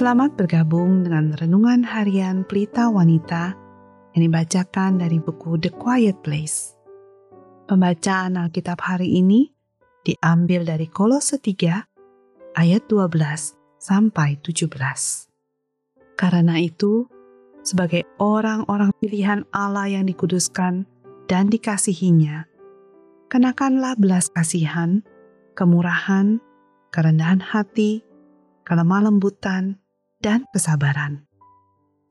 Selamat bergabung dengan renungan harian Pelita Wanita yang dibacakan dari buku The Quiet Place. Pembacaan Alkitab hari ini diambil dari Kolose 3 ayat 12 sampai 17. Karena itu, sebagai orang-orang pilihan Allah yang dikuduskan dan dikasihinya, kenakanlah belas kasihan, kemurahan, kerendahan hati, kelemah lembutan, dan kesabaran.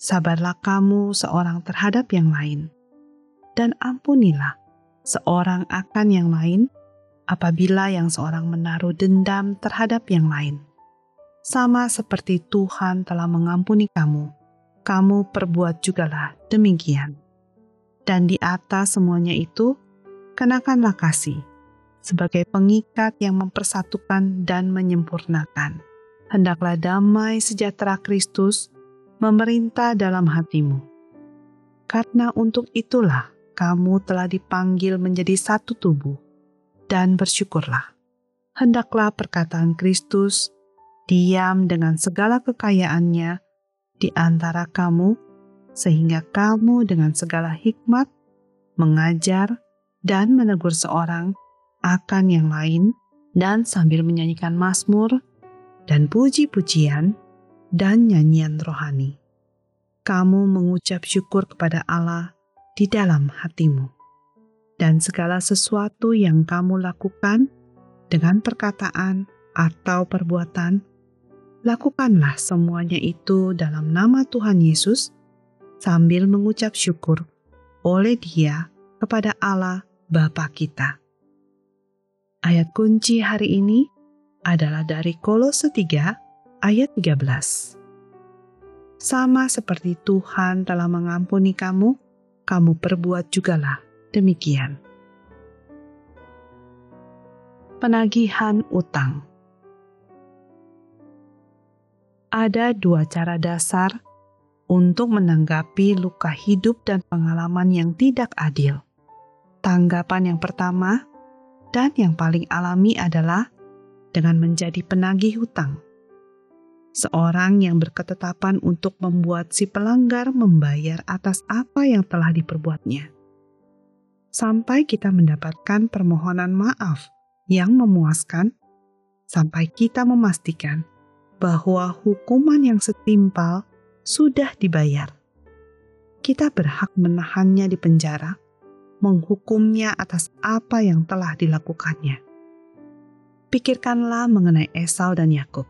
Sabarlah kamu seorang terhadap yang lain, dan ampunilah seorang akan yang lain apabila yang seorang menaruh dendam terhadap yang lain. Sama seperti Tuhan telah mengampuni kamu, kamu perbuat jugalah demikian. Dan di atas semuanya itu, kenakanlah kasih sebagai pengikat yang mempersatukan dan menyempurnakan hendaklah damai sejahtera Kristus memerintah dalam hatimu. Karena untuk itulah kamu telah dipanggil menjadi satu tubuh, dan bersyukurlah. Hendaklah perkataan Kristus diam dengan segala kekayaannya di antara kamu, sehingga kamu dengan segala hikmat mengajar dan menegur seorang akan yang lain, dan sambil menyanyikan mazmur dan puji-pujian dan nyanyian rohani. Kamu mengucap syukur kepada Allah di dalam hatimu. Dan segala sesuatu yang kamu lakukan dengan perkataan atau perbuatan, lakukanlah semuanya itu dalam nama Tuhan Yesus sambil mengucap syukur oleh Dia kepada Allah Bapa kita. Ayat kunci hari ini adalah dari Kolose 3 ayat 13. Sama seperti Tuhan telah mengampuni kamu, kamu perbuat jugalah demikian. Penagihan utang Ada dua cara dasar untuk menanggapi luka hidup dan pengalaman yang tidak adil. Tanggapan yang pertama dan yang paling alami adalah dengan menjadi penagih hutang. Seorang yang berketetapan untuk membuat si pelanggar membayar atas apa yang telah diperbuatnya. Sampai kita mendapatkan permohonan maaf yang memuaskan, sampai kita memastikan bahwa hukuman yang setimpal sudah dibayar. Kita berhak menahannya di penjara, menghukumnya atas apa yang telah dilakukannya pikirkanlah mengenai Esau dan Yakub.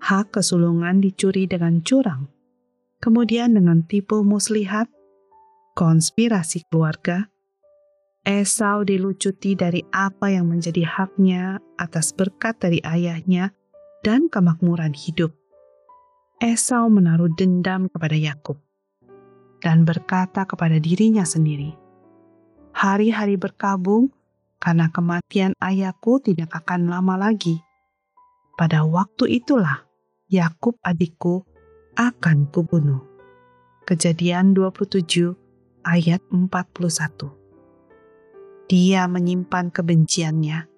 Hak kesulungan dicuri dengan curang, kemudian dengan tipu muslihat, konspirasi keluarga, Esau dilucuti dari apa yang menjadi haknya atas berkat dari ayahnya dan kemakmuran hidup. Esau menaruh dendam kepada Yakub dan berkata kepada dirinya sendiri, "Hari-hari berkabung karena kematian ayahku tidak akan lama lagi. Pada waktu itulah Yakub adikku akan kubunuh. Kejadian 27 ayat 41. Dia menyimpan kebenciannya,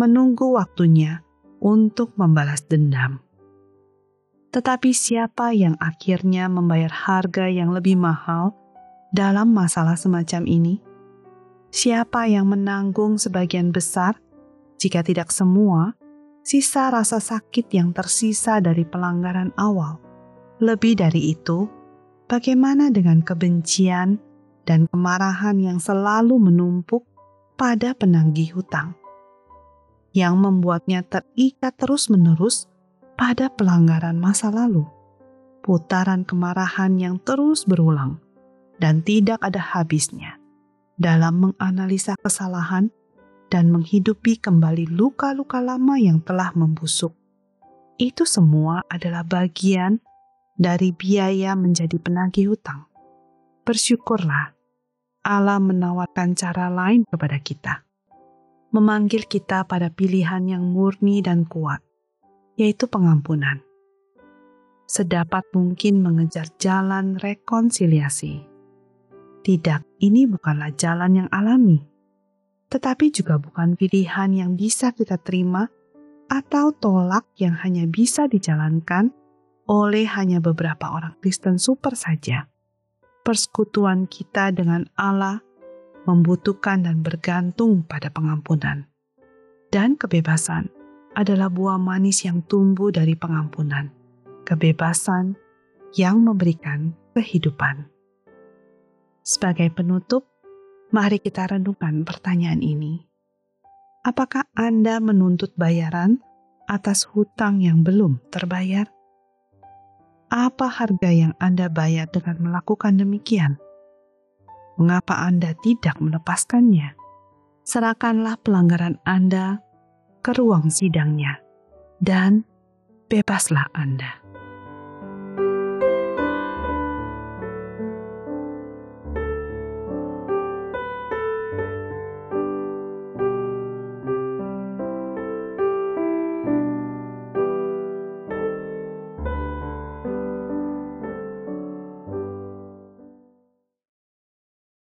menunggu waktunya untuk membalas dendam. Tetapi siapa yang akhirnya membayar harga yang lebih mahal dalam masalah semacam ini? Siapa yang menanggung sebagian besar, jika tidak semua, sisa rasa sakit yang tersisa dari pelanggaran awal. Lebih dari itu, bagaimana dengan kebencian dan kemarahan yang selalu menumpuk pada penagih hutang, yang membuatnya terikat terus-menerus pada pelanggaran masa lalu, putaran kemarahan yang terus berulang dan tidak ada habisnya dalam menganalisa kesalahan dan menghidupi kembali luka-luka lama yang telah membusuk. Itu semua adalah bagian dari biaya menjadi penagih hutang. Bersyukurlah Allah menawarkan cara lain kepada kita. Memanggil kita pada pilihan yang murni dan kuat, yaitu pengampunan. Sedapat mungkin mengejar jalan rekonsiliasi tidak, ini bukanlah jalan yang alami, tetapi juga bukan pilihan yang bisa kita terima atau tolak yang hanya bisa dijalankan oleh hanya beberapa orang Kristen super saja. Persekutuan kita dengan Allah membutuhkan dan bergantung pada pengampunan. Dan kebebasan adalah buah manis yang tumbuh dari pengampunan. Kebebasan yang memberikan kehidupan. Sebagai penutup, mari kita renungkan pertanyaan ini. Apakah Anda menuntut bayaran atas hutang yang belum terbayar? Apa harga yang Anda bayar dengan melakukan demikian? Mengapa Anda tidak melepaskannya? Serahkanlah pelanggaran Anda ke ruang sidangnya, dan bebaslah Anda.